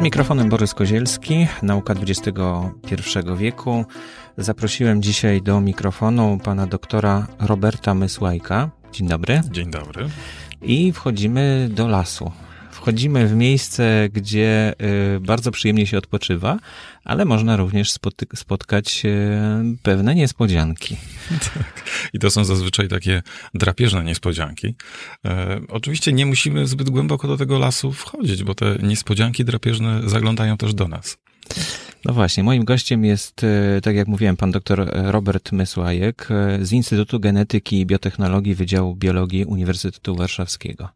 Przed mikrofonem Borys Kozielski, nauka XXI wieku. Zaprosiłem dzisiaj do mikrofonu pana doktora Roberta Mysłajka. Dzień dobry. Dzień dobry. I wchodzimy do lasu. Wchodzimy w miejsce, gdzie y, bardzo przyjemnie się odpoczywa, ale można również spotkać y, pewne niespodzianki. Tak. I to są zazwyczaj takie drapieżne niespodzianki. E, oczywiście nie musimy zbyt głęboko do tego lasu wchodzić, bo te niespodzianki drapieżne zaglądają też do nas. No właśnie, moim gościem jest, e, tak jak mówiłem, pan dr Robert Mysłajek z Instytutu Genetyki i Biotechnologii Wydziału Biologii Uniwersytetu Warszawskiego.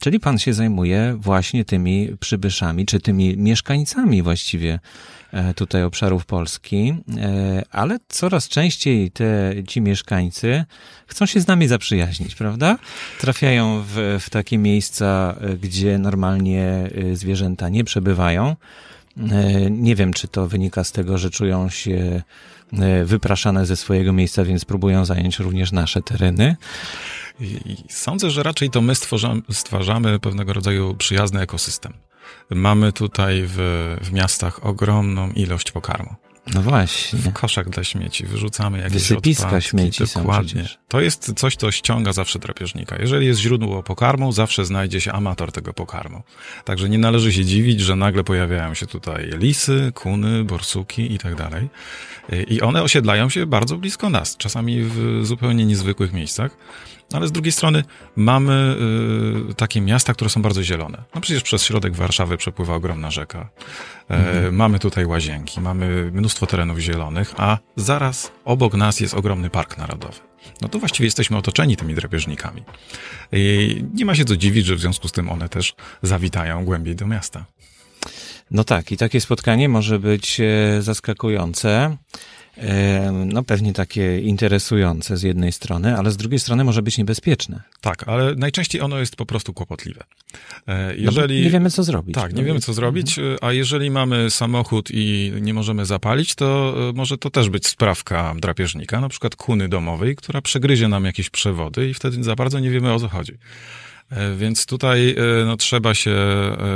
Czyli pan się zajmuje właśnie tymi przybyszami, czy tymi mieszkańcami właściwie e, tutaj obszarów Polski, ale coraz częściej te, ci mieszkańcy chcą się z nami zaprzyjaźnić, prawda? Trafiają w, w takie miejsca, gdzie normalnie zwierzęta nie przebywają. E, nie wiem, czy to wynika z tego, że czują się e, wypraszane ze swojego miejsca, więc próbują zająć również nasze tereny. I sądzę, że raczej to my stwarzamy, stwarzamy pewnego rodzaju przyjazny ekosystem. Mamy tutaj w, w miastach ogromną ilość pokarmu. No właśnie. W koszach dla śmieci wyrzucamy jakieś Wysypiska odpadki. śmieci Dokładnie. To jest coś, co ściąga zawsze drapieżnika. Jeżeli jest źródło pokarmu, zawsze znajdzie się amator tego pokarmu. Także nie należy się dziwić, że nagle pojawiają się tutaj lisy, kuny, borsuki i tak dalej. I one osiedlają się bardzo blisko nas, czasami w zupełnie niezwykłych miejscach. Ale z drugiej strony mamy y, takie miasta, które są bardzo zielone. No przecież przez środek Warszawy przepływa ogromna rzeka. E, mhm. Mamy tutaj łazienki, mamy mnóstwo terenów zielonych, a zaraz obok nas jest ogromny park narodowy. No to właściwie jesteśmy otoczeni tymi drapieżnikami. I nie ma się co dziwić, że w związku z tym one też zawitają głębiej do miasta. No tak, i takie spotkanie może być e, zaskakujące no pewnie takie interesujące z jednej strony, ale z drugiej strony może być niebezpieczne. Tak, ale najczęściej ono jest po prostu kłopotliwe. E, jeżeli... No nie wiemy, co zrobić. Tak, nie wiemy, co zrobić, mhm. a jeżeli mamy samochód i nie możemy zapalić, to e, może to też być sprawka drapieżnika, na przykład kuny domowej, która przegryzie nam jakieś przewody i wtedy za bardzo nie wiemy, o co chodzi. E, więc tutaj no, trzeba się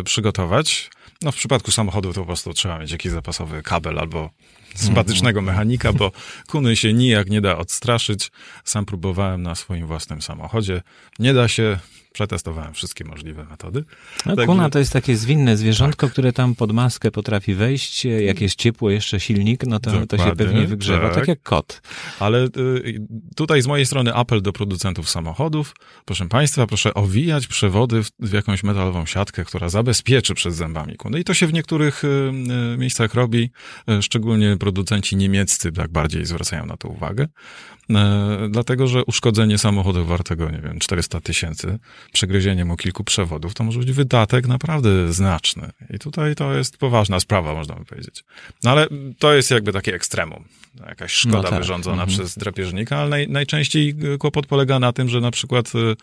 przygotować. No, w przypadku samochodu to po prostu trzeba mieć jakiś zapasowy kabel albo sympatycznego mechanika, bo kuny się nijak nie da odstraszyć. Sam próbowałem na swoim własnym samochodzie. Nie da się, Przetestowałem wszystkie możliwe metody. No, tak, kuna to jest takie zwinne zwierzątko, tak. które tam pod maskę potrafi wejść. Jak jest ciepło, jeszcze silnik, no to, to się pewnie wygrzewa, tak. tak jak kot. Ale y, tutaj z mojej strony apel do producentów samochodów. Proszę Państwa, proszę owijać przewody w, w jakąś metalową siatkę, która zabezpieczy przed zębami kuny. I to się w niektórych y, y, miejscach robi. Szczególnie producenci niemieccy tak bardziej zwracają na to uwagę. Dlatego, że uszkodzenie samochodu wartego, nie wiem, 400 tysięcy przegryzieniem o kilku przewodów, to może być wydatek naprawdę znaczny. I tutaj to jest poważna sprawa, można by powiedzieć. No ale to jest jakby takie ekstremum. Jakaś szkoda no tak. wyrządzona mhm. przez drapieżnika, ale naj, najczęściej kłopot polega na tym, że na przykład y,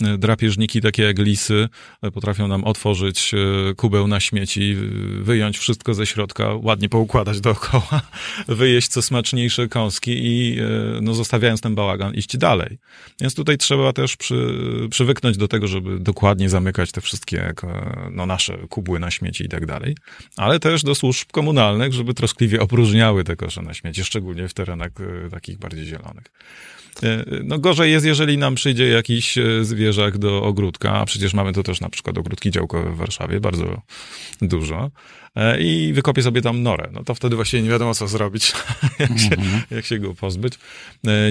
drapieżniki takie jak lisy e, potrafią nam otworzyć e, kubeł na śmieci, wyjąć wszystko ze środka, ładnie poukładać dookoła, wyjeść co smaczniejsze kąski i e, no, zostawiając ten bałagan iść dalej. Więc tutaj trzeba też przy, przywyknąć do tego, żeby dokładnie zamykać te wszystkie no, nasze kubły na śmieci i tak dalej, ale też do służb komunalnych, żeby troskliwie opróżniały te kosze na śmieci, szczególnie w terenach takich bardziej zielonych. E, no gorzej jest, jeżeli nam przyjdzie jakiś e, zwierzak do ogródka, a przecież mamy to też na przykład ogródki działkowe w Warszawie, bardzo dużo. E, i wykopie sobie tam norę. No to wtedy właśnie nie wiadomo, co zrobić, jak, się, -hmm. jak się go pozbyć.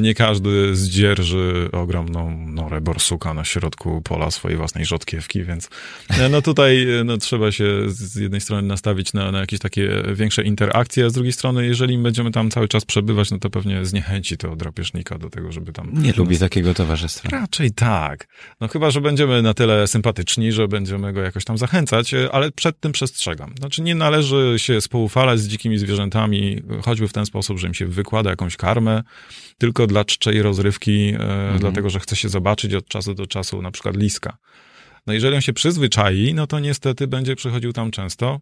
Nie każdy zdzierży ogromną norę borsuka na środku pola swojej własnej rzodkiewki, więc no tutaj no, trzeba się z jednej strony nastawić na, na jakieś takie większe interakcje, a z drugiej strony, jeżeli będziemy tam cały czas przebywać, no to pewnie zniechęci to drapieżnika do tego, żeby tam... Nie lubi takiego towarzystwa. Raczej tak. No chyba, że będziemy na tyle sympatyczni, że będziemy go jakoś tam zachęcać, ale przed tym przestrzegam. Znaczy nie nie należy się spoufalać z dzikimi zwierzętami, choćby w ten sposób, że im się wykłada jakąś karmę, tylko dla czczej rozrywki, e, mhm. dlatego że chce się zobaczyć od czasu do czasu na przykład liska. No jeżeli on się przyzwyczai, no to niestety będzie przychodził tam często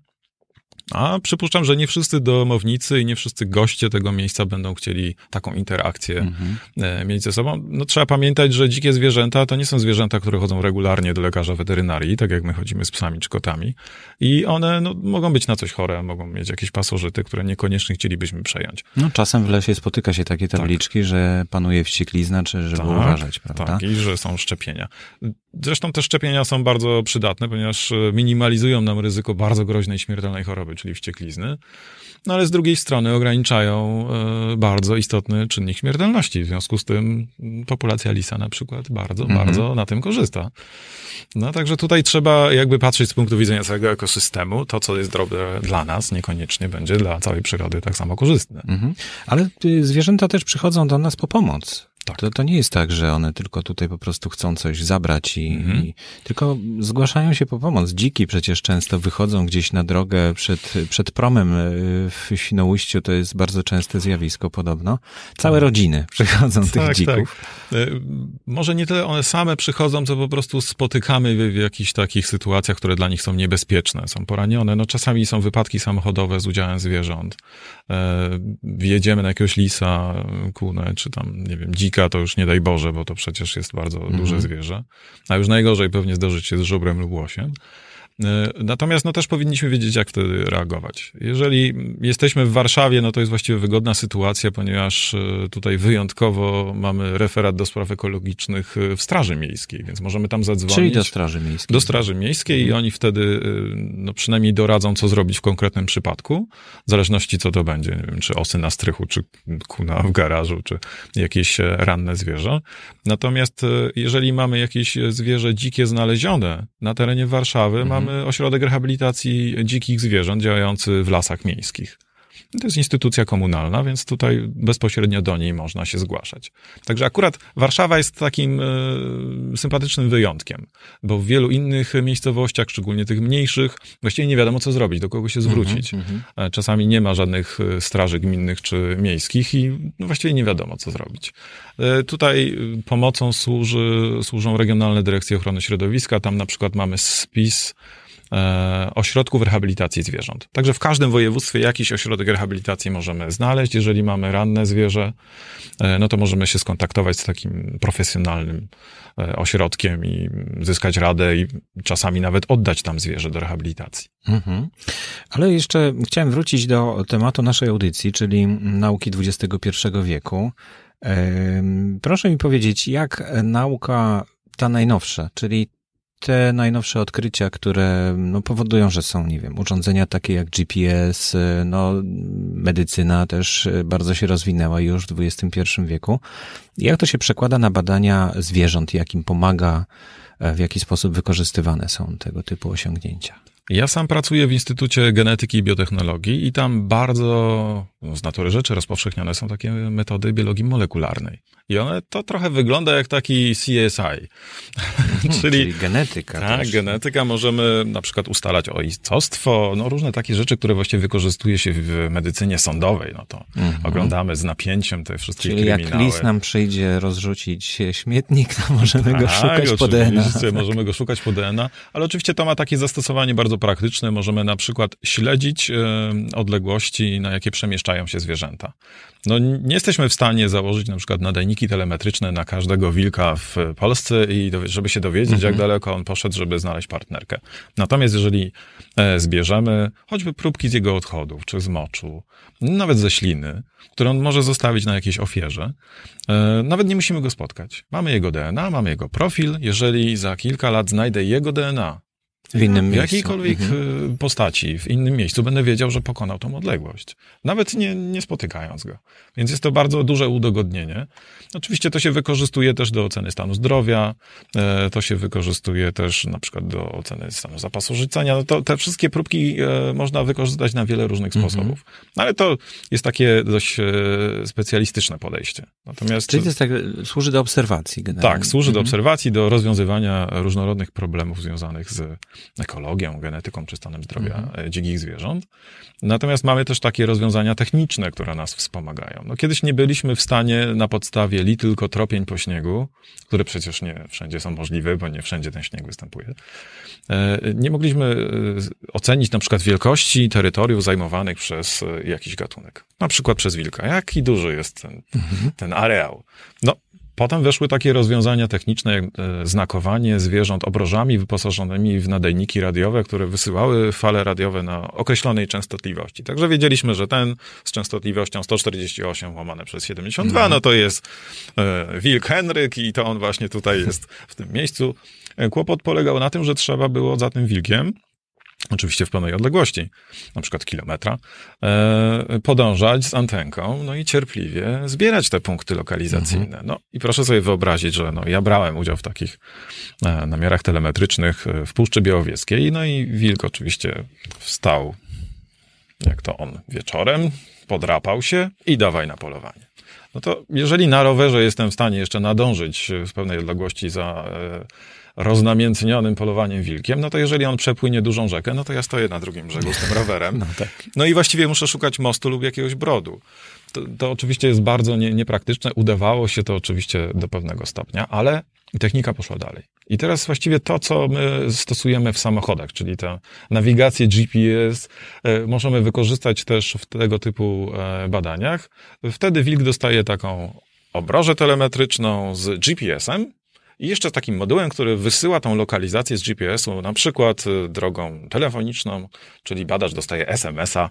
A przypuszczam, że nie wszyscy domownicy i nie wszyscy goście tego miejsca będą chcieli taką interakcję mhm. E, mieć ze sobą. No, trzeba pamiętać, że dzikie zwierzęta to nie są zwierzęta, które chodzą regularnie do lekarza weterynarii, tak jak my chodzimy z psami czy kotami. I one no, mogą być na coś chore, mogą mieć jakieś pasożyty, które niekoniecznie chcielibyśmy przejąć. No, czasem w lesie spotyka się takie tabliczki, tak. że panuje wścieklizna, czy żeby tak, uważać, prawda? Tak, i że są szczepienia. Zresztą te szczepienia są bardzo przydatne, ponieważ e, minimalizują nam ryzyko bardzo groźnej śmiertelnej choroby, czyli wścieklizny. No ale z drugiej strony ograniczają e, bardzo istotny czynnik śmiertelności. W związku z tym populacja lisa na przykład bardzo, mhm. bardzo na tym korzysta. No także tutaj trzeba jakby patrzeć z punktu widzenia całego ekosystemu. To, co jest dobre dla nas, niekoniecznie będzie dla całej przyrody tak samo korzystne. Mhm. Ale y, zwierzęta też przychodzą do nas po pomoc. Tak. To, to nie jest tak, że one tylko tutaj po prostu chcą coś zabrać i, mhm. i, tylko zgłaszają się po pomoc. Dziki przecież często wychodzą gdzieś na drogę przed, przed promem y, w Świnoujściu, to jest bardzo częste zjawisko podobno. Całe tak. rodziny przychodzą tak, tych dzików. Tak. Może nie tyle one same przychodzą, co po prostu spotykamy w jakichś takich sytuacjach, które dla nich są niebezpieczne, są poranione. No czasami są wypadki samochodowe z udziałem zwierząt. E, wjedziemy na jakiegoś lisa, kunę, czy tam, nie wiem, dzika, to już nie daj Boże, bo to przecież jest bardzo mm -hmm. duże zwierzę. A już najgorzej pewnie zdarzyć się z żubrem lub łosiem. E, natomiast no też powinniśmy wiedzieć, jak wtedy reagować. Jeżeli jesteśmy w Warszawie, no to jest właściwie wygodna sytuacja, ponieważ e, tutaj wyjątkowo mamy referat do spraw ekologicznych e, w Straży Miejskiej, więc możemy tam zadzwonić. Czyli do Straży Miejskiej. Do Straży Miejskiej i oni wtedy no przynajmniej doradzą, co zrobić w konkretnym przypadku, w zależności co to będzie, nie wiem, czy osy na strychu, czy kuna w garażu, czy jakieś ranne zwierzę. Natomiast jeżeli mamy jakieś zwierzę dzikie znalezione na terenie Warszawy, mhm. mamy ośrodek rehabilitacji dzikich zwierząt działający w lasach miejskich. To jest instytucja komunalna, więc tutaj bezpośrednio do niej można się zgłaszać. Także akurat Warszawa jest takim y, sympatycznym wyjątkiem, bo w wielu innych miejscowościach, szczególnie tych mniejszych, właściwie nie wiadomo, co zrobić, do kogo się mhm, zwrócić. Mm -hmm. Czasami nie ma żadnych e, straży gminnych czy miejskich i no, właściwie nie wiadomo, co zrobić. Tutaj pomocą służy, służą regionalne dyrekcje ochrony środowiska. Tam na przykład mamy spis E, ośrodków rehabilitacji zwierząt. Także w każdym województwie jakiś ośrodek rehabilitacji możemy znaleźć. Jeżeli mamy ranne zwierzę, e, no to możemy się skontaktować z takim profesjonalnym e, ośrodkiem i zyskać radę i czasami nawet oddać tam zwierzę do rehabilitacji. Mhm. Ale jeszcze chciałem wrócić do tematu naszej audycji, czyli nauki XXI wieku. Proszę mi powiedzieć, jak nauka ta najnowsza, czyli te najnowsze odkrycia, które no, powodują, że są, nie wiem, urządzenia takie jak GPS, no, medycyna też bardzo się rozwinęła już w XXI wieku. Jak to się przekłada na badania zwierząt, jak im pomaga, w jaki sposób wykorzystywane są tego typu osiągnięcia? Ja sam pracuję w Instytucie Genetyki i Biotechnologii i tam bardzo z natury rzeczy rozpowszechnione są takie metody biologii molekularnej. I one to trochę wygląda jak taki CSI. Hmm, czyli, czyli, genetyka. Tak, też. genetyka. Możemy na przykład ustalać ojcostwo, no różne takie rzeczy, które właściwie wykorzystuje się w medycynie sądowej. No to mhm. oglądamy z napięciem te wszystkie czyli kryminały. jak lis nam przyjdzie rozrzucić śmietnik, to możemy go tak, szukać po DNA. Możemy go szukać po DNA, ale oczywiście to ma takie zastosowanie bardzo praktyczne. Możemy na przykład śledzić e, odległości, na jakie przemieszczają się zwierzęta. No, nie jesteśmy w stanie założyć na przykład nadajniki telemetryczne na każdego wilka w Polsce i żeby się dowiedzieć, mhm. jak daleko on poszedł, żeby znaleźć partnerkę. Natomiast jeżeli e, zbierzemy choćby próbki z jego odchodów, czy z moczu, nawet ze śliny, które on może zostawić na jakiejś ofierze, e, nawet nie musimy go spotkać. Mamy jego DNA, mamy jego profil. Jeżeli za kilka lat znajdę jego DNA w innym miejscu. W jakiejkolwiek mhm. Y, postaci, w innym miejscu będę wiedział, że pokonał tą odległość. Nawet nie, nie spotykając go. Więc jest to bardzo duże udogodnienie. Oczywiście to się wykorzystuje też do oceny stanu zdrowia, e, to się wykorzystuje też na przykład do oceny stanu zapasu życenia. No to te wszystkie próbki e, można wykorzystać na wiele różnych mhm. sposobów. No ale to jest takie dość e, specjalistyczne podejście. Natomiast... Czyli to jest tak, służy do obserwacji generalnie. Tak, służy mhm. do obserwacji, do rozwiązywania różnorodnych problemów związanych z ekologią, genetyką czy stanem zdrowia mhm. dzikich zwierząt. Natomiast mamy też takie rozwiązania techniczne, które nas wspomagają. No, kiedyś nie byliśmy w stanie na podstawie li tylko tropień po śniegu, które przecież nie wszędzie są możliwe, bo nie wszędzie ten śnieg występuje. Nie mogliśmy ocenić na przykład wielkości terytoriów zajmowanych przez jakiś gatunek. Na przykład przez wilka. Jaki duży jest ten, mhm. ten areał? No, Potem weszły takie rozwiązania techniczne, jak e, znakowanie zwierząt obrożami wyposażonymi w nadajniki radiowe, które wysyłały fale radiowe na określonej częstotliwości. Także wiedzieliśmy, że ten z częstotliwością 148 łamane przez 72, mhm. no to jest e, Wilk Henryk i to on właśnie tutaj jest w tym miejscu. E, kłopot polegał na tym, że trzeba było za tym wilkiem oczywiście w pełnej odległości, na przykład kilometra, e, podążać z antenką, no i cierpliwie zbierać te punkty lokalizacyjne. Mhm. No i proszę sobie wyobrazić, że no, ja brałem udział w takich e, namiarach telemetrycznych e, w Puszczy Białowieskiej, no i wilk oczywiście wstał, jak to on, wieczorem, podrapał się i dawaj na polowanie. No to jeżeli na rowerze jestem w stanie jeszcze nadążyć w pełnej odległości za roznamiętnionym polowaniem wilkiem, no to jeżeli on przepłynie dużą rzekę, no to ja stoję na drugim brzegu z tym rowerem. No, tak. no i właściwie muszę szukać mostu lub jakiegoś brodu. To, to oczywiście jest bardzo nie, niepraktyczne. Udawało się to oczywiście do pewnego stopnia, ale technika poszła dalej. I teraz właściwie to, co my stosujemy w samochodach, czyli tę nawigację GPS, e, możemy wykorzystać też w tego typu e, badaniach. Wtedy wilk dostaje taką obrożę telemetryczną z GPS-em, i jeszcze takim modułem, który wysyła tą lokalizację z GPS-u, na przykład y, drogą telefoniczną, czyli badacz dostaje SMS-a.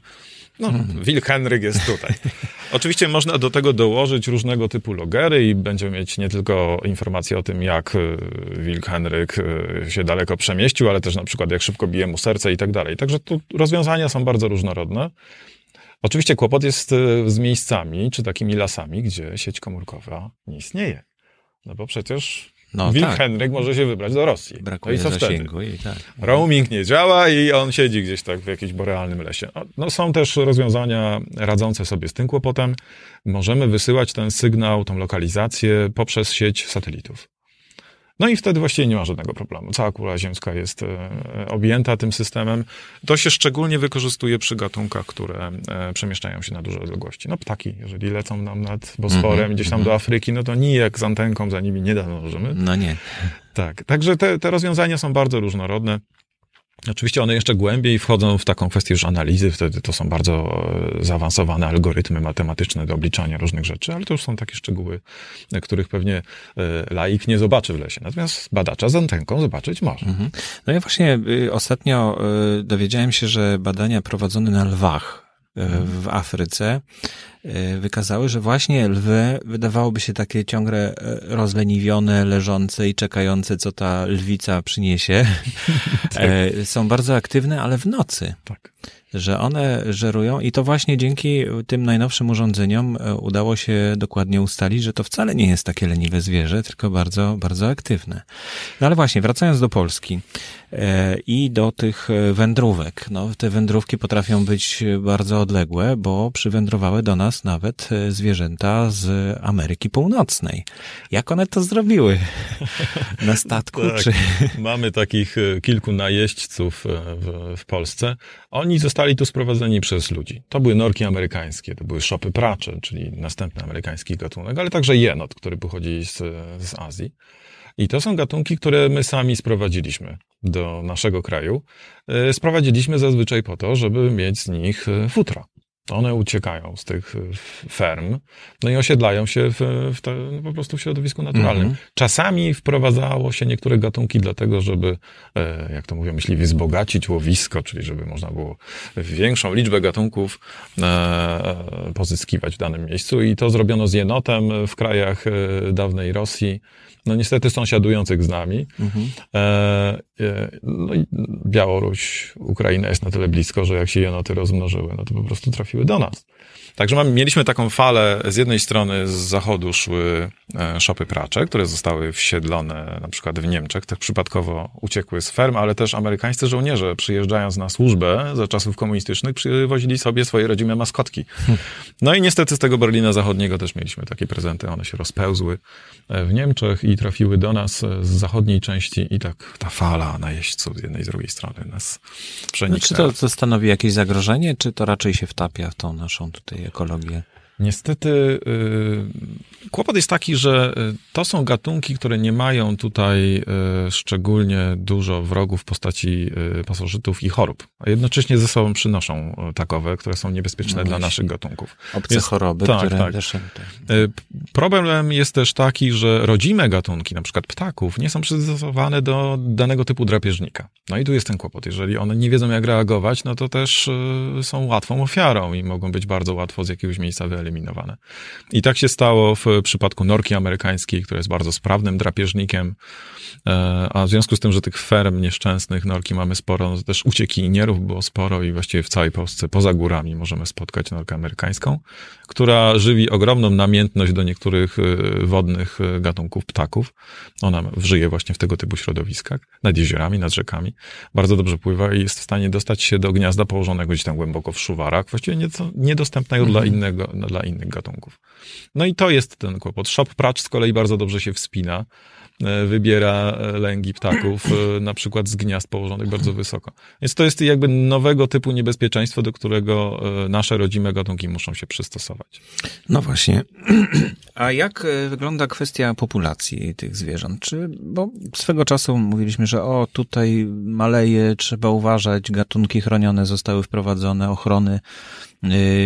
No, hmm. Wilk Henryk jest tutaj. Oczywiście można do tego dołożyć różnego typu logery i będziemy mieć nie tylko informacje o tym, jak y, Wilk Henryk y, się daleko przemieścił, ale też na przykład jak szybko bije mu serce i tak dalej. Także tu rozwiązania są bardzo różnorodne. Oczywiście kłopot jest z miejscami, czy takimi lasami, gdzie sieć komórkowa nie istnieje. No bo przecież no, Wilk tak. Henryk może się wybrać do Rosji. Brakuje no i co zasięgu wtedy? I tak. Roaming nie działa i on siedzi gdzieś tak w jakimś borealnym lesie. No, no, są też rozwiązania radzące sobie z tym kłopotem. Możemy wysyłać ten sygnał, tą lokalizację poprzez sieć satelitów. No i wtedy właściwie nie ma żadnego problemu. Cała kula ziemska jest e, objęta tym systemem. To się szczególnie wykorzystuje przy gatunkach, które e, przemieszczają się na duże odległości. No ptaki, jeżeli lecą nam nad Bosforem, mm -hmm, gdzieś tam mm -hmm. do Afryki, no to nijak z antenką za nimi nie nadążymy. No nie. Tak, także te, te rozwiązania są bardzo różnorodne. Oczywiście one jeszcze głębiej wchodzą w taką kwestię już analizy, wtedy to są bardzo e, zaawansowane algorytmy matematyczne do obliczania różnych rzeczy, ale to już są takie szczegóły, których pewnie e, laik nie zobaczy w lesie. Natomiast badacza z antenką zobaczyć może. Mhm. No ja właśnie y, ostatnio dowiedziałem się, że badania prowadzone na lwach. W Afryce E, wykazały, że właśnie lwy wydawałoby się takie ciągle e, rozleniwione, leżące i czekające, co ta lwica przyniesie. tak. E, są bardzo aktywne, ale w nocy. Tak. Że one żerują i to właśnie dzięki tym najnowszym urządzeniom udało się dokładnie ustalić, że to wcale nie jest takie leniwe zwierzę, tylko bardzo, bardzo aktywne. No ale właśnie, wracając do Polski i do tych wędrówek. No, te wędrówki potrafią być bardzo odległe, bo przywędrowały do nas nawet e, zwierzęta z Ameryki Północnej. Jak one to zrobiły? Na statku? tak. czy... Mamy takich e, kilku najeźdźców e, w, w Polsce. Oni zostali tu sprowadzeni przez ludzi. To były norki amerykańskie, to były szopy pracze, czyli następny amerykański gatunek, ale także jenot, który pochodzi z, z Azji. I to są gatunki, które my sami sprowadziliśmy do naszego kraju. Sprowadziliśmy zazwyczaj po to, żeby mieć z nich futro. One uciekają z tych ferm, no i osiedlają się w, w te, no po prostu w środowisku naturalnym. Mm -hmm. Czasami wprowadzało się niektóre gatunki dlatego, żeby, e, jak to mówią myśliwi, wzbogacić łowisko, czyli żeby można było większą liczbę gatunków e, pozyskiwać w danym miejscu i to zrobiono z jenotem w krajach e, dawnej Rosji, no niestety sąsiadujących z nami. Mhm. E, e, no i Białoruś, Ukraina jest na tyle blisko, że jak się jenoty rozmnożyły, no to po prostu trafiły trafiły do nas. Także mamy, mieliśmy taką falę, z jednej strony z zachodu szły e, szopy pracze, które zostały wsiedlone na przykład w Niemczech, też przypadkowo uciekły z ferm, ale też amerykańscy żołnierze przyjeżdżając na służbę za czasów komunistycznych przywozili sobie swoje rodzime maskotki. No i niestety z tego Berlina Zachodniego też mieliśmy takie prezenty, one się rozpełzły e, w Niemczech i trafiły do nas e, z zachodniej części i tak ta fala najeźdźców z jednej i z drugiej strony nas przeniknęła. No, czy to, to stanowi jakieś zagrożenie, czy to raczej się wtapia w tą naszą tutaj ekologię? Niestety y, kłopot jest taki, że y, to są gatunki, które nie mają tutaj y, szczególnie dużo wrogów w postaci pasożytów i chorób, a jednocześnie ze sobą przynoszą takowe, które są niebezpieczne no dla naszych gatunków. Obce jest, choroby, tak, które tak. też... Problem jest też taki, że rodzime gatunki, na przykład ptaków, nie są przystosowane do danego typu drapieżnika. No i tu jest ten kłopot. Jeżeli one nie wiedzą, jak reagować, no to też są łatwą ofiarą i mogą być bardzo łatwo z jakiegoś miejsca wyeliminowane wyeliminowane. I tak się stało w przypadku norki amerykańskiej, która jest bardzo sprawnym drapieżnikiem, e, a w związku z tym, że tych ferm nieszczęsnych norki mamy sporo, no też uciekinierów było sporo i właściwie w całej Polsce, poza górami możemy spotkać norkę amerykańską, która żywi ogromną namiętność do niektórych e, wodnych e, gatunków ptaków. Ona żyje właśnie w tego typu środowiskach, nad jeziorami, nad rzekami. Bardzo dobrze pływa i jest w stanie dostać się do gniazda położonego gdzieś tam głęboko w szuwarach, właściwie nieco niedostępnego dla mhm. innego, dla dla innych gatunków. No i to jest ten kłopot. Shop pracz z kolei bardzo dobrze się wspina, e, wybiera e, lęgi ptaków, e, na przykład z gniazd położonych bardzo wysoko. Więc to jest jakby nowego typu niebezpieczeństwo, do którego nasze rodzime gatunki muszą się przystosować. No właśnie. A jak wygląda kwestia populacji tych zwierząt? Czy, bo swego czasu mówiliśmy, że o, tutaj maleje, trzeba uważać, gatunki chronione zostały wprowadzone, ochrony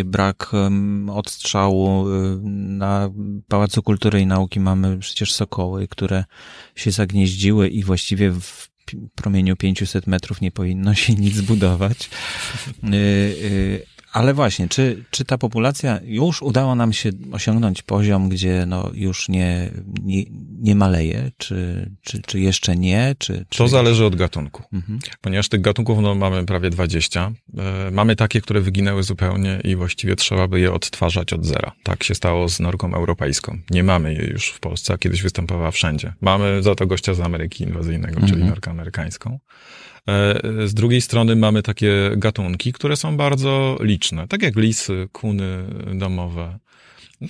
brak odstrzału. Y, na Pałacu Kultury i Nauki mamy przecież sokoły, które się zagnieździły i właściwie w promieniu 500 metrów nie powinno się nic zbudować. Ale właśnie, czy, czy ta populacja już udało nam się osiągnąć poziom, gdzie no już nie, nie, nie maleje, czy, czy, czy jeszcze nie? Czy, czy... To zależy od gatunku. Mhm. Ponieważ tych gatunków no, mamy prawie 20. E, mamy takie, które wyginęły zupełnie i właściwie trzeba by je odtwarzać od zera. Tak się stało z norką europejską. Nie mamy jej już w Polsce, a kiedyś występowała wszędzie. Mamy za to gościa z Ameryki inwazyjnego, mhm. czyli norkę amerykańską. E, z drugiej strony mamy takie gatunki, które są bardzo liczne, tak jak lisy, kuny domowe.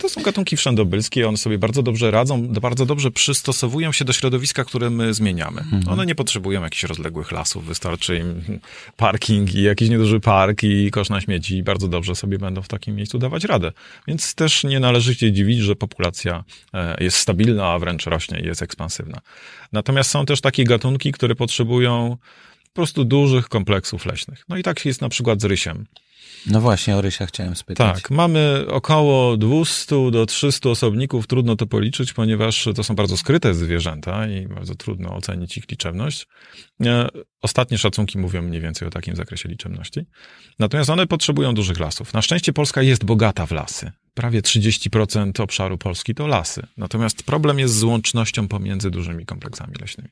To są gatunki wszędobylskie, one sobie bardzo dobrze radzą, bardzo dobrze przystosowują się do środowiska, które my zmieniamy. Mhm. One nie potrzebują jakichś rozległych lasów, wystarczy im parking i jakiś nieduży park i kosz na śmieci i bardzo dobrze sobie będą w takim miejscu dawać radę. Więc też nie należy się dziwić, że populacja e, jest stabilna, a wręcz rośnie i jest ekspansywna. Natomiast są też takie gatunki, które potrzebują po prostu dużych kompleksów leśnych. No i tak jest na przykład z rysiem. No właśnie, o rysia chciałem spytać. Tak, mamy około 200 do 300 osobników, trudno to policzyć, ponieważ to są bardzo skryte zwierzęta i bardzo trudno ocenić ich liczebność. E, ostatnie szacunki mówią mniej więcej o takim zakresie liczebności. Natomiast one potrzebują dużych lasów. Na szczęście Polska jest bogata w lasy. Prawie 30% obszaru Polski to lasy. Natomiast problem jest z łącznością pomiędzy dużymi kompleksami leśnymi.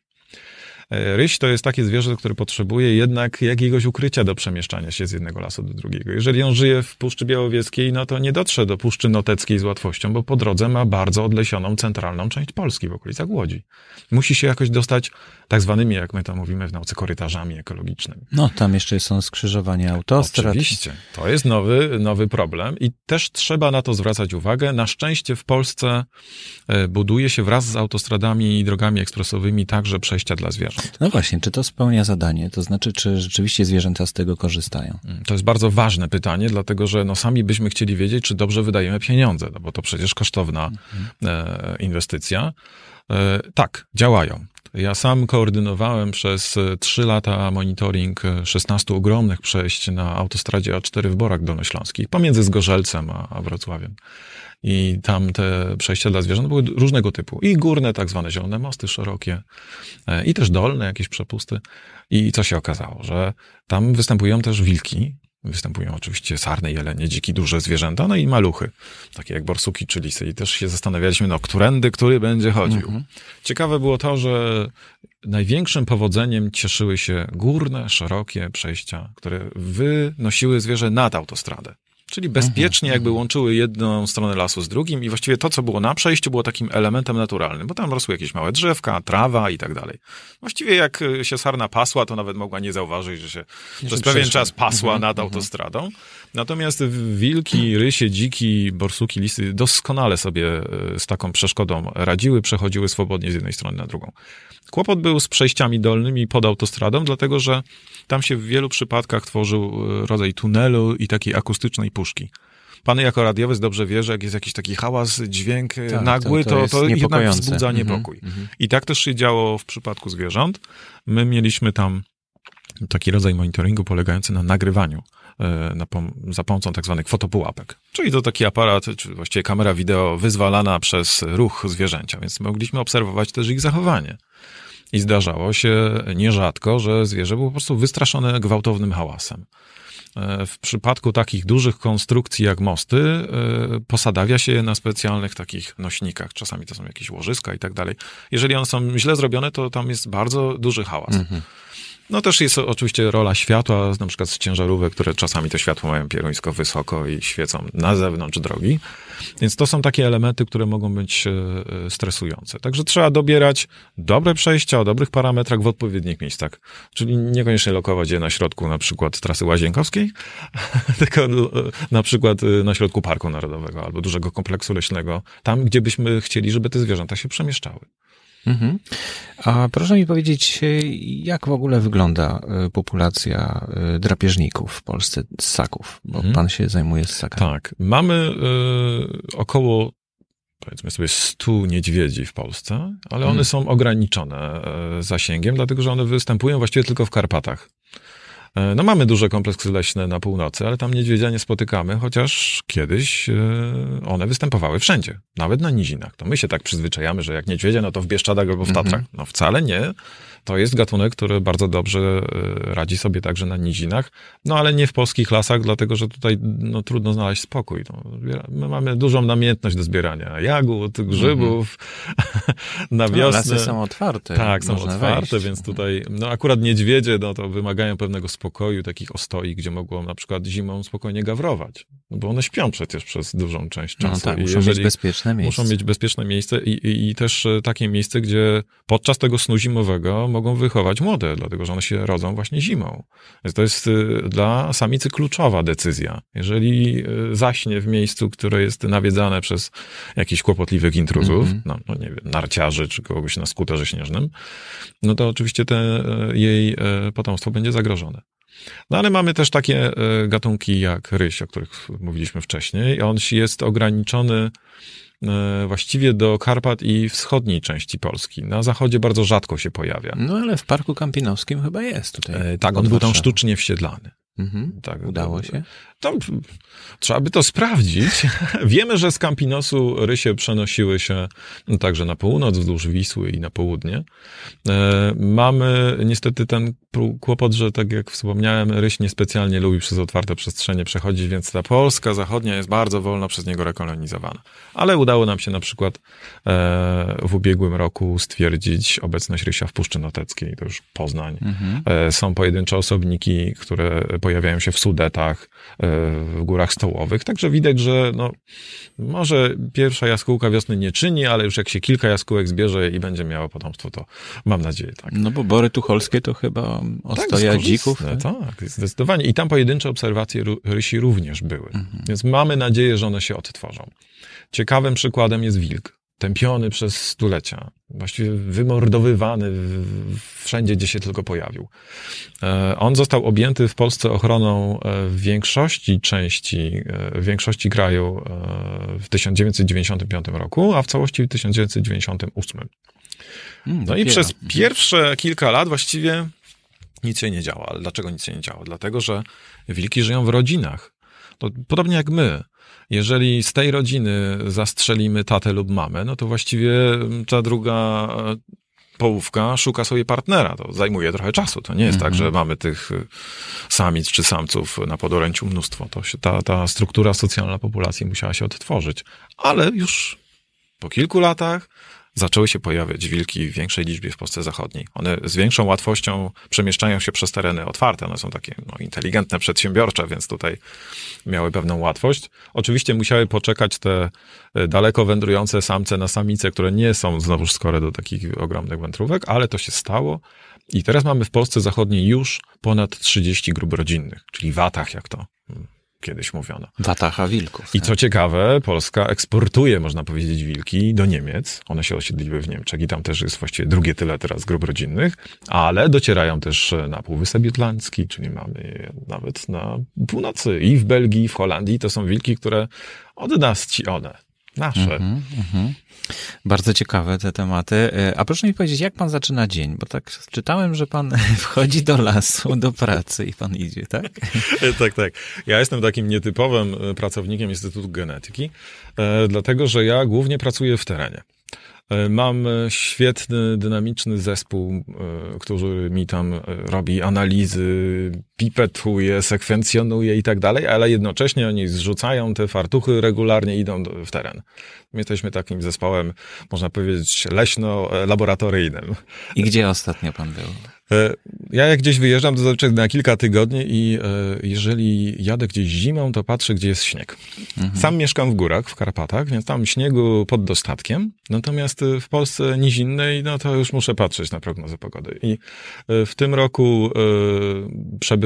E, ryś to jest takie zwierzę, które potrzebuje jednak jakiegoś ukrycia do przemieszczania się z jednego lasu do drugiego. Jeżeli on żyje w Puszczy Białowieskiej, no to nie dotrze do Puszczy Noteckiej z łatwością, bo po drodze ma bardzo odlesioną centralną część Polski w okolicach Łodzi. Musi się jakoś dostać tak zwanymi, jak my to mówimy w nauce, korytarzami ekologicznymi. No, tam jeszcze są skrzyżowania autostrad. Oczywiście. To jest nowy, nowy problem i też trzeba na to zwracać uwagę. Na szczęście w Polsce e, buduje się wraz z autostradami i drogami ekspresowymi także przejścia dla zwierząt. No właśnie, czy to spełnia zadanie? To znaczy, czy rzeczywiście zwierzęta z tego korzystają? Mm, to jest bardzo ważne pytanie, dlatego że no sami byśmy chcieli wiedzieć, czy dobrze wydajemy pieniądze, no bo to przecież kosztowna mhm. e, inwestycja. E, tak, działają. Ja sam koordynowałem przez e, trzy lata monitoring 16 ogromnych przejść na autostradzie A4 w Borach Dolnośląskich, pomiędzy Zgorzelcem a, Wrocławiem. I tam te przejścia dla zwierząt były różnego typu. I górne, tak zwane zielone mosty szerokie, e, i też dolne jakieś przepusty. I co się okazało, że tam występują też wilki, Występują oczywiście sarny, jelenie, dziki, duże zwierzęta, no i maluchy, takie jak borsuki czy lisy. I też się zastanawialiśmy, no, którędy, który będzie chodził. Mhm. Ciekawe było to, że największym powodzeniem cieszyły się górne, szerokie przejścia, które wynosiły zwierzę nad autostradę. Czyli bezpiecznie jakby łączyły jedną stronę lasu z drugim i właściwie to, co było na przejściu, było takim elementem naturalnym, bo tam rosły jakieś małe drzewka, trawa i tak dalej. Właściwie jak się sarna pasła, to nawet mogła nie zauważyć, że się przez pewien czas pasła nad autostradą. Natomiast wilki, rysie, dziki, borsuki, lisy doskonale sobie e, z taką przeszkodą radziły, przechodziły swobodnie z jednej strony na drugą. Kłopot był z przejściami dolnymi pod autostradą, dlatego że tam się w wielu przypadkach tworzył e, rodzaj tunelu i takiej akustycznej puszki. Pan jako radiowiec dobrze wie, że jak jest jakiś taki hałas, dźwięk e, tak, nagły, to, to, to, to jednak wzbudza mhm, niepokój. Mm -hmm. I tak też się działo w przypadku zwierząt. My mieliśmy tam taki rodzaj monitoringu polegający na nagrywaniu e, na pom- za pomocą tak zwanych fotopułapek. Czyli to taki aparat, czy właściwie kamera wideo wyzwalana przez ruch zwierzęcia, więc mogliśmy obserwować też ich zachowanie. I zdarzało się nierzadko, że zwierzę było po prostu wystraszone gwałtownym hałasem. E, w przypadku takich dużych konstrukcji jak mosty, e, posadawia się je na specjalnych takich nośnikach. Czasami to są jakieś łożyska i tak dalej. Jeżeli one są źle zrobione, to tam jest bardzo duży hałas. Mhm. No też jest oczywiście rola światła, na przykład z ciężarówek, które czasami to światło mają pieruńsko wysoko i świecą na zewnątrz drogi. Więc to są takie elementy, które mogą być e, stresujące. Także trzeba dobierać dobre przejścia o dobrych parametrach w odpowiednich miejscach. Czyli niekoniecznie lokować je na środku na przykład trasy łazienkowskiej, tylko na przykład e, na środku Parku Narodowego albo dużego kompleksu leśnego, tam gdzie byśmy chcieli, żeby te zwierzęta się przemieszczały. Mhm. A proszę mi powiedzieć, jak w ogóle wygląda e, populacja e, drapieżników w Polsce, ssaków? Bo mhm. pan się zajmuje ssakami. Tak. Mamy y, około powiedzmy sobie 100 niedźwiedzi w Polsce, ale one mhm. są ograniczone zasięgiem, dlatego że one występują właściwie tylko w Karpatach. E, no mamy duże kompleksy leśne na północy, ale tam niedźwiedzia nie spotykamy, chociaż kiedyś e, one występowały wszędzie, nawet na nizinach. To my się tak przyzwyczajamy, że jak niedźwiedzie, no to w Bieszczadach albo w mhm. Tatrach. No wcale nie. To jest gatunek, który bardzo dobrze e, radzi sobie także na nizinach, no ale nie w polskich lasach, dlatego że tutaj no, trudno znaleźć spokój. No, my mamy dużą namiętność do zbierania jagód, grzybów mhm. na no, wiosnę. Lasy są otwarte. Tak, są otwarte, wejść. więc tutaj, no akurat niedźwiedzie, no to wymagają pewnego spokoju, takich ostoi, gdzie mogą na przykład zimą spokojnie gawrować. No bo one śpią przecież przez dużą część no czasu. No tak, muszą mieć bezpieczne miejsce. Muszą mieć bezpieczne miejsce i, i, i też e, takie miejsce, gdzie podczas tego snu zimowego mogą wychować młode, dlatego że one się rodzą właśnie zimą. Więc to jest e, dla samicy kluczowa decyzja. Jeżeli e, zaśnie w miejscu, które jest nawiedzane przez jakichś kłopotliwych intruzów, mm -hmm. no, no, nie wiem, narciarzy czy kogoś na skuterze śnieżnym, no to oczywiście te, jej potomstwo będzie zagrożone. No ale mamy też takie gatunki jak ryś, o których mówiliśmy wcześniej. On jest ograniczony właściwie do Karpat i wschodniej części Polski. Na zachodzie bardzo rzadko się pojawia. No ale w Parku Kampinowskim chyba jest tutaj. E, tak, on był tam sztucznie wsiedlany. Mhm. Tak, Udało się? To, trzeba by to sprawdzić. Wiemy, że z Campinosu rysie przenosiły się także na północ, wzdłuż Wisły i na południe. E, mamy niestety ten kłopot, że tak jak wspomniałem, ryś niespecjalnie lubi przez otwarte przestrzenie przechodzić, więc ta Polska zachodnia jest bardzo wolno przez niego rekolonizowana. Ale udało nam się na przykład e, w ubiegłym roku stwierdzić obecność rysia w Puszczy Noteckiej, to już Poznań. Mhm. E, są pojedyncze osobniki, które pojawiają się w Sudetach, w górach stołowych. Także widać, że no, może pierwsza jaskółka wiosny nie czyni, ale już jak się kilka jaskółek zbierze i będzie miało potomstwo, to mam nadzieję, tak. No bo bory tucholskie to chyba ostoja tak, dzików. Tak? tak, zdecydowanie. I tam pojedyncze obserwacje rysi również były. Mhm. Więc mamy nadzieję, że one się odtworzą. Ciekawym przykładem jest wilk tępiony przez stulecia, właściwie wymordowywany wszędzie, gdzie się tylko pojawił. E, on został objęty w Polsce ochroną e, w większości części, e, w większości kraju w 1995 roku, a w całości w 1998. Hmm, no i przez pierwsze kilka lat właściwie nic się nie działo. Ale dlaczego nic się nie działo? Dlatego, że wilki żyją w rodzinach. To podobnie jak my. Jeżeli z tej rodziny zastrzelimy tatę lub mamę, no to właściwie ta druga e, połówka szuka sobie partnera. To zajmuje trochę czasu. To nie jest tak, że mhm. mamy tych e, samic czy samców na podoręciu mnóstwo. To się, ta, ta struktura socjalna populacji musiała się odtworzyć. Ale już po kilku latach zaczęły się pojawiać wilki w większej liczbie w Polsce Zachodniej. One z większą łatwością przemieszczają się przez tereny otwarte. One są takie no, inteligentne, przedsiębiorcze, więc tutaj miały pewną łatwość. Oczywiście musiały poczekać te e, daleko wędrujące samce na samice, które nie są znowuż skore do takich ogromnych wędrówek, ale to się stało. I teraz mamy w Polsce Zachodniej już ponad 30 grup rodzinnych, czyli watach, jak to kiedyś mówiono. Watacha wilków. I tak. co ciekawe, Polska eksportuje, można powiedzieć, wilki do Niemiec. One się osiedliły w Niemczech i tam też jest właściwie drugie tyle teraz grup rodzinnych, ale docierają też na Półwysep Jutlandzki, czyli mamy je nawet na północy i w Belgii, i w Holandii. To są wilki, które od nas ci one Nasze. Mm-hmm, mm-hmm. Bardzo ciekawe te tematy. E, a proszę mi powiedzieć, jak pan zaczyna dzień? Bo tak czytałem, że pan wchodzi do lasu, do pracy i pan idzie, tak? E, tak, tak. Ja jestem takim nietypowym e, pracownikiem Instytutu Genetyki, dlatego że ja głównie pracuję w terenie. Mam świetny, dynamiczny zespół, który mi tam robi analizy, pipetuje, sekwencjonuje i tak dalej, ale jednocześnie oni zrzucają te fartuchy, regularnie idą w teren. My jesteśmy takim zespołem, można powiedzieć, leśno-laboratoryjnym. I gdzie ostatnio pan był? E, ja jak gdzieś wyjeżdżam, to zazwyczaj na kilka tygodni i e, jeżeli jadę gdzieś zimą, to patrzę, gdzie jest śnieg. Mhm. Sam mieszkam w górach, w Karpatach, więc tam śniegu pod dostatkiem. Natomiast e, w Polsce nizinnej, no to już muszę patrzeć na prognozę pogody. I w tym roku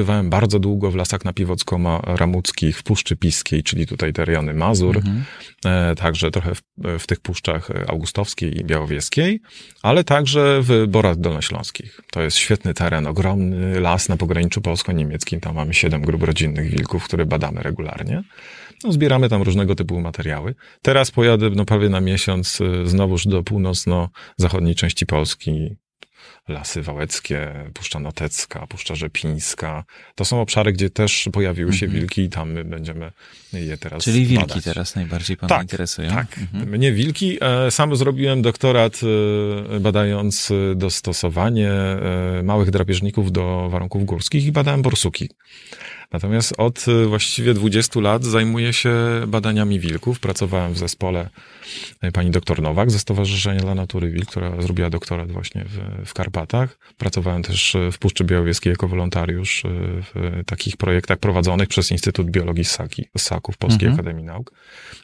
przebywałem bardzo długo w lasach napiwocko-ramuckich, w Puszczy Piskiej, czyli tutaj te rejony Mazur, mhm. także trochę w, w tych puszczach augustowskiej i białowieskiej, ale także w Borach Dolnośląskich. To jest świetny teren, ogromny las na pograniczu polsko-niemieckim. Tam mamy siedem grup rodzinnych wilków, które badamy regularnie. No, zbieramy tam różnego typu materiały. Teraz pojadę no, prawie na miesiąc y, znowuż do północno-zachodniej części Polski, Lasy Wałeckie, Puszcza Notecka, Puszcza Rzepińska. To są obszary, gdzie też pojawiły się mhm. wilki i tam my będziemy je teraz Czyli wilki badać. teraz najbardziej Pana tak, interesują? Tak, mhm. mnie wilki. E, sam zrobiłem doktorat e, badając dostosowanie e, małych drapieżników do warunków górskich i badałem borsuki. Natomiast od właściwie 20 lat zajmuję się badaniami wilków. Pracowałem w zespole pani doktor Nowak ze Stowarzyszenia dla Natury Wilk, która zrobiła doktorat właśnie w, w Karpatach. Pracowałem też w Puszczy Białowieskiej jako wolontariusz w takich projektach prowadzonych przez Instytut Biologii Ssaki, Ssaków Polskiej mhm. Akademii Nauk.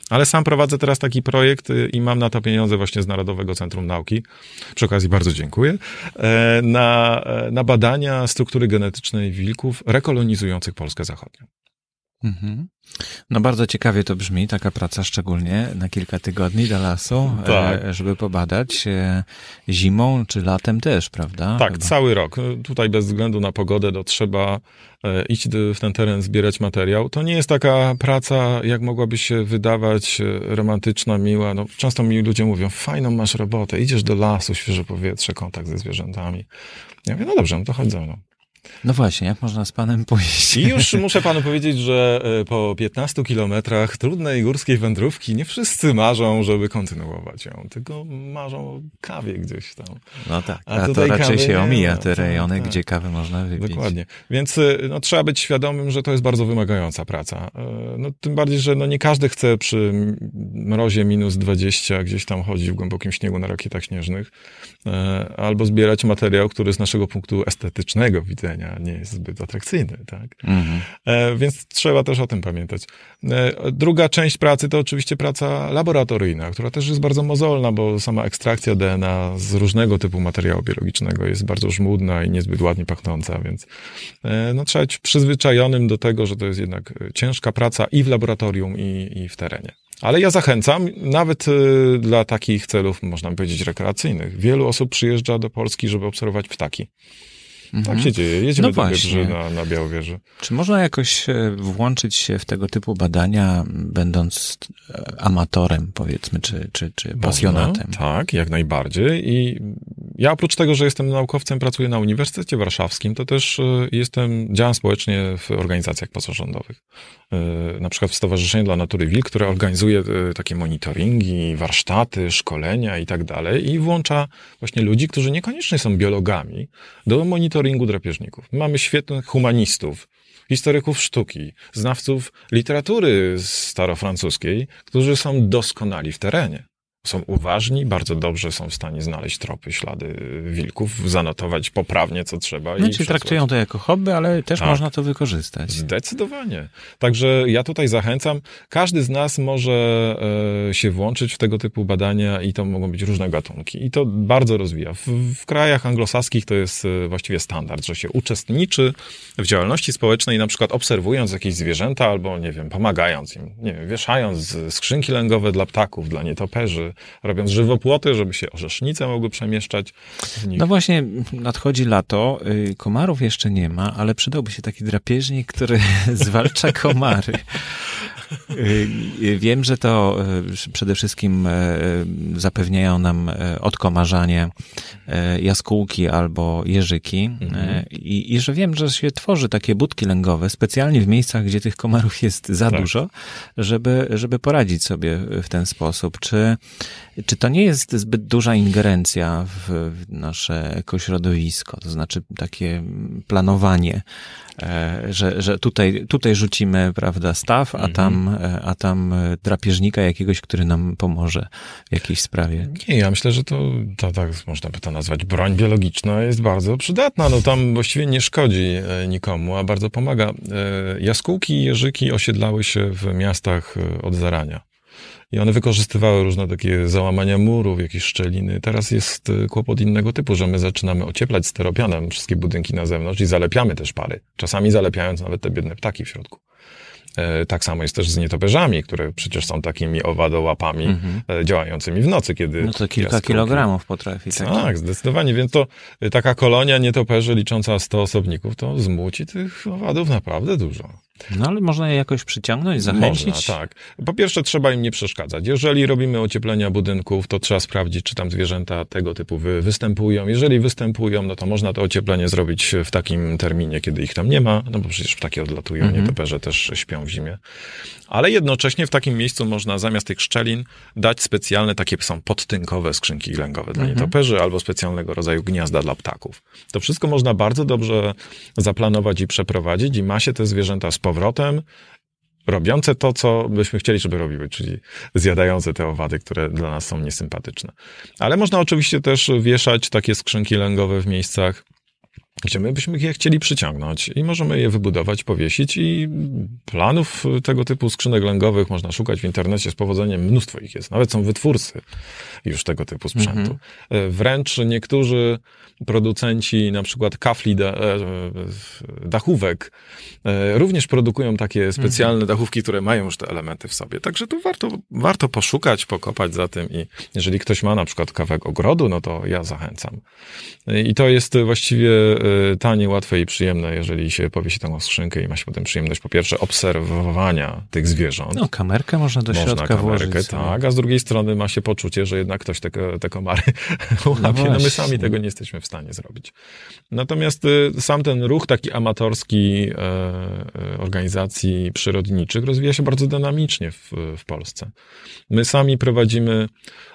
Ale sam prowadzę teraz taki projekt i mam na to pieniądze właśnie z Narodowego Centrum Nauki. Przy okazji bardzo dziękuję. E, na, na badania struktury genetycznej wilków rekolonizujących Polskę Zachodnią. Mhm. No bardzo ciekawie to brzmi, taka praca szczególnie na kilka tygodni do lasu, e, tak. żeby pobadać e, zimą czy latem też, prawda? Tak, Chyba. cały rok. Tutaj bez względu na pogodę to trzeba e, iść w ten teren, zbierać materiał. To nie jest taka praca, jak mogłaby się wydawać romantyczna, miła. No, często mi ludzie mówią, fajną masz robotę, idziesz do lasu, świeże powietrze, kontakt ze zwierzętami. Ja mówię, no dobrze, no to chodź ze mną. No właśnie, jak można z panem pójść? I już muszę panu powiedzieć, że e, po 15 kilometrach trudnej górskiej wędrówki nie wszyscy marzą, żeby kontynuować ją, tylko marzą o kawie gdzieś tam. No tak, a, a to raczej się omija te tak, rejony, tak, gdzie kawę można wypić. Dokładnie. Więc e, no, trzeba być świadomym, że to jest bardzo wymagająca praca. E, no, tym bardziej, że no, nie każdy chce przy mrozie minus 20 gdzieś tam chodzić w głębokim śniegu na rakietach śnieżnych albo zbierać materiał, który z naszego punktu estetycznego widzenia nie jest zbyt atrakcyjny, tak? Mhm. E, więc trzeba też o tym pamiętać. E, druga część pracy to oczywiście praca laboratoryjna, która też jest bardzo mozolna, bo sama ekstrakcja DNA z różnego typu materiału biologicznego jest bardzo żmudna i niezbyt ładnie pachnąca, więc e, no, trzeba być przyzwyczajonym do tego, że to jest jednak ciężka praca i w laboratorium, i, i w terenie. Ale ja zachęcam, nawet dla takich celów, można powiedzieć, rekreacyjnych. Wielu osób przyjeżdża do Polski, żeby obserwować ptaki. Mhm. Tak się dzieje. Jedziemy no do Biedrzy na, na Białowieży. Czy można jakoś e, włączyć się w tego typu badania, będąc e, amatorem, powiedzmy, czy, czy, czy pasjonatem? Można, tak, jak najbardziej. I ja oprócz tego, że jestem naukowcem, pracuję na Uniwersytecie Warszawskim, to też e, jestem, działam społecznie w organizacjach pozarządowych. Na przykład w Stowarzyszeniu dla Natury Wilk, które organizuje takie monitoringi, warsztaty, szkolenia i tak dalej i włącza właśnie ludzi, którzy niekoniecznie są biologami, do monitoringu monitoringu drapieżników. Mamy świetnych humanistów, historyków sztuki, znawców literatury starofrancuskiej, którzy są doskonali w terenie. Są uważni, bardzo dobrze są w stanie znaleźć tropy, ślady wilków, zanotować poprawnie, co trzeba. No, czyli traktują to jako hobby, ale też tak. można to wykorzystać. Zdecydowanie. Także ja tutaj zachęcam, każdy z nas może e, się włączyć w tego typu badania i to mogą być różne gatunki. I to bardzo rozwija. W, w krajach anglosaskich to jest e, właściwie standard, że się uczestniczy w działalności społecznej, na przykład obserwując jakieś zwierzęta albo, nie wiem, pomagając im, nie wiem, wieszając skrzynki lęgowe dla ptaków, dla nietoperzy, robiąc żywopłoty, żeby się orzesznice mogły przemieszczać No właśnie, nadchodzi lato, y, komarów jeszcze nie ma, ale przydałby się taki drapieżnik, który zwalcza komary. Y, wiem, że to y, przede wszystkim zapewniają nam odkomarzanie jaskółki albo jeżyki mhm. I, i że wiem, że się tworzy takie budki lęgowe specjalnie w miejscach, gdzie tych komarów jest za tak. dużo, żeby, żeby poradzić sobie w ten sposób. Czy czy to nie jest zbyt duża ingerencja w nasze ekośrodowisko, to znaczy takie planowanie, e, że, że tutaj, tutaj rzucimy, prawda, staw, a mhm. tam, e, a tam drapieżnika jakiegoś, który nam pomoże w jakiejś sprawie? Nie, ja myślę, że to, to tak można by to nazwać, broń biologiczna jest bardzo przydatna, no tam właściwie nie szkodzi e, nikomu, a bardzo pomaga. Jaskółki i jeżyki osiedlały się w miastach od zarania. I one wykorzystywały różne takie załamania murów, jakieś szczeliny. Teraz jest y, kłopot innego typu, że my zaczynamy ocieplać steropianem wszystkie budynki na zewnątrz i zalepiamy też pary. Czasami zalepiając nawet te biedne ptaki w środku. E, tak samo jest też z nietoperzami, które przecież są takimi owadołapami mm -hmm. działającymi w nocy, kiedy... No to kilka kilogramów potrafi. Tak, tak zdecydowanie. Więc to y, taka kolonia nietoperzy licząca 100 osobników, to zmuci tych owadów naprawdę dużo. No ale można je jakoś przyciągnąć, zachęcić? Można, tak. Po pierwsze trzeba im nie przeszkadzać. Jeżeli robimy ocieplenia budynków, to trzeba sprawdzić, czy tam zwierzęta tego typu wy, występują. Jeżeli występują, no to można to ocieplenie zrobić w takim terminie, kiedy ich tam nie ma, no bo przecież ptaki odlatują, mhm. nietoperze też śpią w zimie. Ale jednocześnie w takim miejscu można zamiast tych szczelin dać specjalne, takie są podtynkowe skrzynki lęgowe dla mhm. nietoperzy albo specjalnego rodzaju gniazda dla ptaków. To wszystko można bardzo dobrze zaplanować i przeprowadzić i ma się te zwierzęta z powrotem, robiące to, co byśmy chcieli, żeby robiły, czyli zjadające te owady, które dla nas są niesympatyczne. Ale można oczywiście też wieszać takie skrzynki lęgowe w miejscach, gdzie my byśmy je chcieli przyciągnąć i możemy je wybudować, powiesić i planów tego typu skrzynek lęgowych można szukać w internecie z powodzeniem, mnóstwo ich jest, nawet są wytwórcy już tego typu sprzętu. Mm -hmm. Wręcz niektórzy producenci na przykład kafli da, e, dachówek e, również produkują takie specjalne mm -hmm. dachówki, które mają już te elementy w sobie. Także tu warto, warto poszukać, pokopać za tym i jeżeli ktoś ma na przykład kawałek ogrodu, no to ja zachęcam. I to jest właściwie tanie, łatwe i przyjemne, jeżeli się powiesi tą skrzynkę i ma się potem przyjemność po pierwsze obserwowania tych zwierząt. No, kamerkę można do można środka kamerkę, włożyć. Tak, a z drugiej strony ma się poczucie, że jednak ktoś te, te komary łapie. No, no my sami tego nie jesteśmy w stanie zrobić. Natomiast y, sam ten ruch taki amatorski e, e, organizacji przyrodniczych rozwija się bardzo dynamicznie w, w Polsce. My sami prowadzimy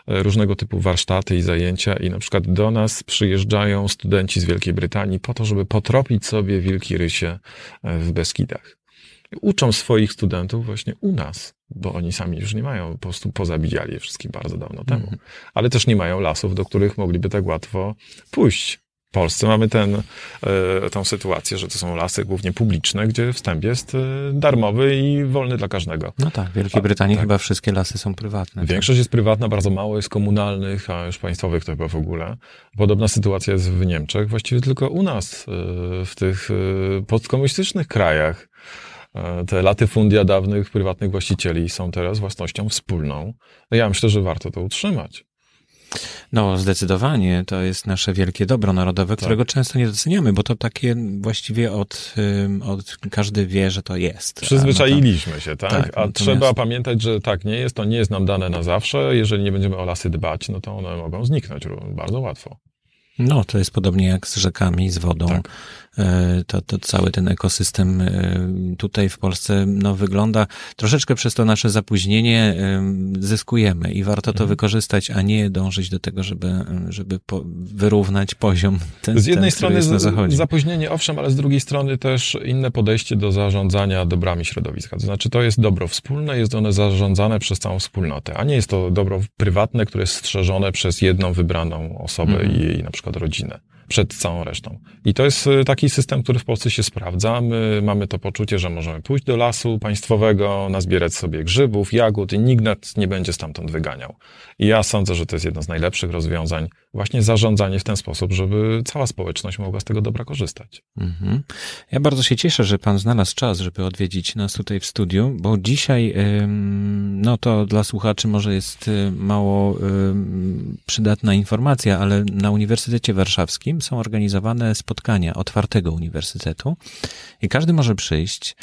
różnego typu warsztaty i zajęcia i na przykład do nas przyjeżdżają studenci z Wielkiej Brytanii po to, żeby potropić sobie wilki rysie e, w Beskidach. Uczą swoich studentów właśnie u nas, bo oni sami już nie mają, po prostu pozabijali je wszystkich bardzo dawno temu. Mhm. Ale też nie mają lasów, do których mogliby tak łatwo pójść. W Polsce mamy ten, e, tą sytuację, że to są lasy głównie publiczne, gdzie wstęp jest e, darmowy i wolny dla każdego. No tak, w Wielkiej Brytanii tak. chyba wszystkie lasy są prywatne. Tak? Większość tak? jest prywatna, bardzo mało jest komunalnych, a już państwowych to chyba w ogóle. Podobna sytuacja jest w Niemczech, właściwie tylko u nas, e, w tych postkomunistycznych krajach. Te latyfundia dawnych prywatnych właścicieli są teraz własnością wspólną. Ja myślę, że warto to utrzymać. No, zdecydowanie. To jest nasze wielkie dobro narodowe, tak. którego często nie doceniamy, bo to takie właściwie od, od każdy wie, że to jest. Przyzwyczailiśmy no to, się, tak? tak A natomiast... trzeba pamiętać, że tak nie jest, to nie jest nam dane na zawsze. Jeżeli nie będziemy o lasy dbać, no to one mogą zniknąć bardzo łatwo. No, to jest podobnie jak z rzekami, z wodą. Tak. E, to, to cały ten ekosystem e, tutaj w Polsce no, wygląda troszeczkę przez to nasze zapóźnienie zyskujemy i warto to mhm. wykorzystać, a nie dążyć do tego, żeby, żeby po, wyrównać poziom ten, Z jednej ten, strony zapóźnienie, owszem, ale z drugiej strony też inne podejście do zarządzania dobrami środowiska. To znaczy to jest dobro wspólne, jest one zarządzane przez całą wspólnotę, a nie jest to dobro prywatne, które jest strzeżone przez jedną wybraną osobę mhm. i jej na przykład rodzinę przed całą resztą. I to jest y, taki system, który w Polsce się sprawdza. My mamy to poczucie, że możemy pójść do lasu państwowego, nazbierać sobie grzybów, jagód i nikt nas nie będzie stamtąd wyganiał. I ja sądzę, że to jest jedno z najlepszych rozwiązań, właśnie zarządzanie w ten sposób, żeby cała społeczność mogła z tego dobra korzystać. Mhm. Ja bardzo się cieszę, że pan znalazł czas, żeby odwiedzić nas tutaj w studiu, bo dzisiaj, no to dla słuchaczy może jest y, mało przydatna informacja, ale na Uniwersytecie Warszawskim są organizowane spotkania otwartego uniwersytetu i każdy może przyjść.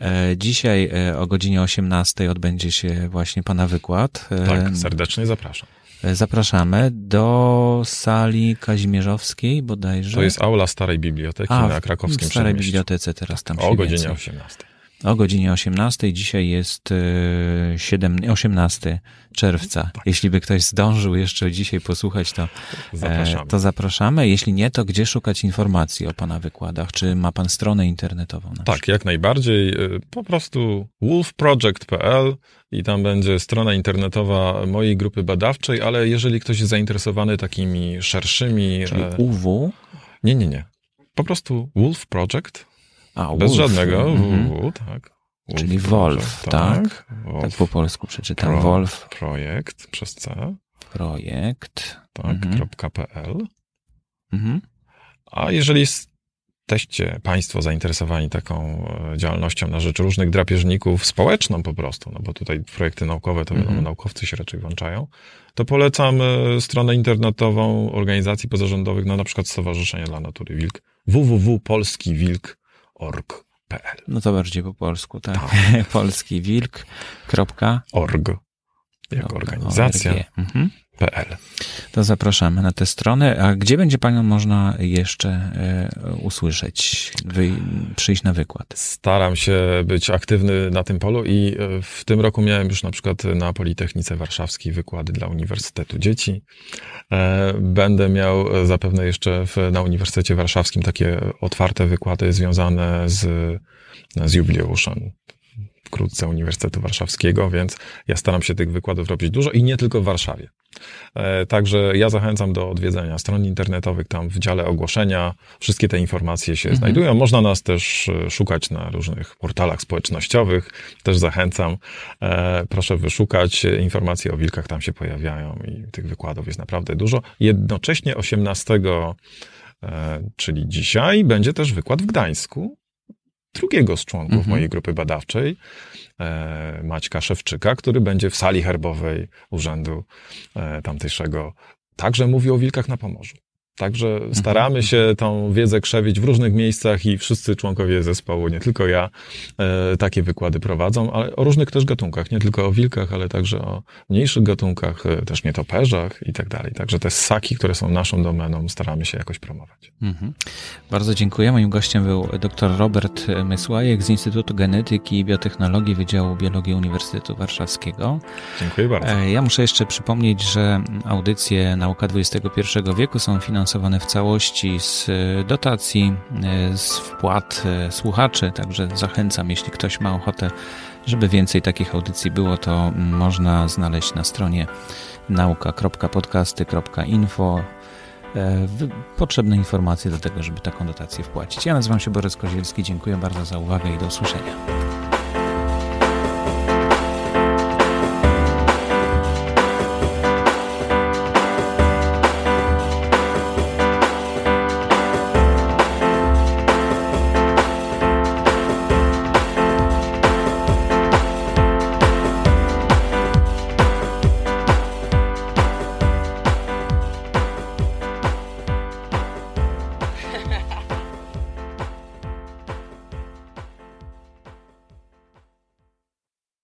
E, dzisiaj e, o godzinie 18 odbędzie się właśnie Pana wykład. E, tak, serdecznie zapraszam. Zapraszamy do sali Kazimierzowskiej bodajże. To jest aula Starej Biblioteki A, na krakowskim w Starej Bibliotece teraz tam tak, O godzinie 18 o godzinie 18. Dzisiaj jest 7, e, 18 czerwca. Tak. Jeśli by ktoś zdążył jeszcze dzisiaj posłuchać, to e, zapraszamy. to zapraszamy. Jeśli nie, to gdzie szukać informacji o Pana wykładach? Czy ma Pan stronę internetową? tak, jak najbardziej. E, po prostu wolfproject.pl i tam będzie strona internetowa mojej grupy badawczej, ale jeżeli ktoś jest zainteresowany takimi szerszymi... Czyli UW? Nie, nie, nie. Po prostu Project a, Bez Wolf. żadnego mhm. www, tak. Wolf Czyli Wolf, tak? Tak, Wolf. tak po polsku przeczytam. Pro, Wolf. Projekt przez C. Projekt. Tak, mhm. .pl. Mhm. A jeżeli jesteście Państwo zainteresowani taką e, działalnością na rzecz różnych drapieżników, społeczną po prostu, no bo tutaj projekty naukowe to wiadomo, mhm. naukowcy się raczej włączają, to polecam e, stronę internetową organizacji pozarządowych, no na przykład Stowarzyszenia dla Natury Wilk, www.polskiwilk.com org.pl. No to bardziej po polsku, tak? tak. Polski wilk. Org. Jako organizacja. Mhm. To zapraszamy na tę stronę. A gdzie będzie Panią można jeszcze e, usłyszeć, wy, przyjść na wykład? Staram się być aktywny na tym polu i e, w tym roku miałem już na przykład na Politechnice Warszawskiej wykłady dla Uniwersytetu Dzieci. E, będę miał zapewne jeszcze w, na Uniwersytecie Warszawskim takie otwarte wykłady związane z, z jubileuszem wkrótce Uniwersytetu Warszawskiego, więc ja staram się tych wykładów robić dużo i nie tylko w Warszawie. E, także ja zachęcam do odwiedzenia stron internetowych, tam w dziale ogłoszenia wszystkie te informacje się mhm. znajdują. Można nas też e, szukać na różnych portalach społecznościowych, też zachęcam. E, proszę wyszukać, informacje o wilkach tam się pojawiają i tych wykładów jest naprawdę dużo. Jednocześnie 18 czyli dzisiaj, będzie też wykład w Gdańsku drugiego z członków mhm. mojej grupy badawczej, e, Maćka Szewczyka, który będzie w sali herbowej urzędu e, tamtejszego. Także mówi o wilkach na Pomorzu. Także mhm. staramy się tą wiedzę krzewić w różnych miejscach i wszyscy członkowie zespołu, nie tylko ja, e, takie wykłady prowadzą, ale o różnych też gatunkach, nie tylko o wilkach, ale także o mniejszych gatunkach, e, też nietoperzach i tak dalej. Także te ssaki, które są naszą domeną, staramy się jakoś promować. Mhm. Bardzo dziękuję. Moim gościem był dr Robert Mysłajek z Instytutu Genetyki i Biotechnologii Wydziału Biologii Uniwersytetu Warszawskiego. Dziękuję bardzo. E, ja muszę jeszcze przypomnieć, że audycje Nauka XXI wieku są finansowane w całości z e, dotacji, e, z wpłat e, słuchaczy, także zachęcam, jeśli ktoś ma ochotę, żeby więcej takich audycji było, to można znaleźć na stronie nauka.podcasty.info potrzebne informacje do tego, żeby taką dotację wpłacić. Ja nazywam się Borys Kozielski, dziękuję bardzo za uwagę i do usłyszenia.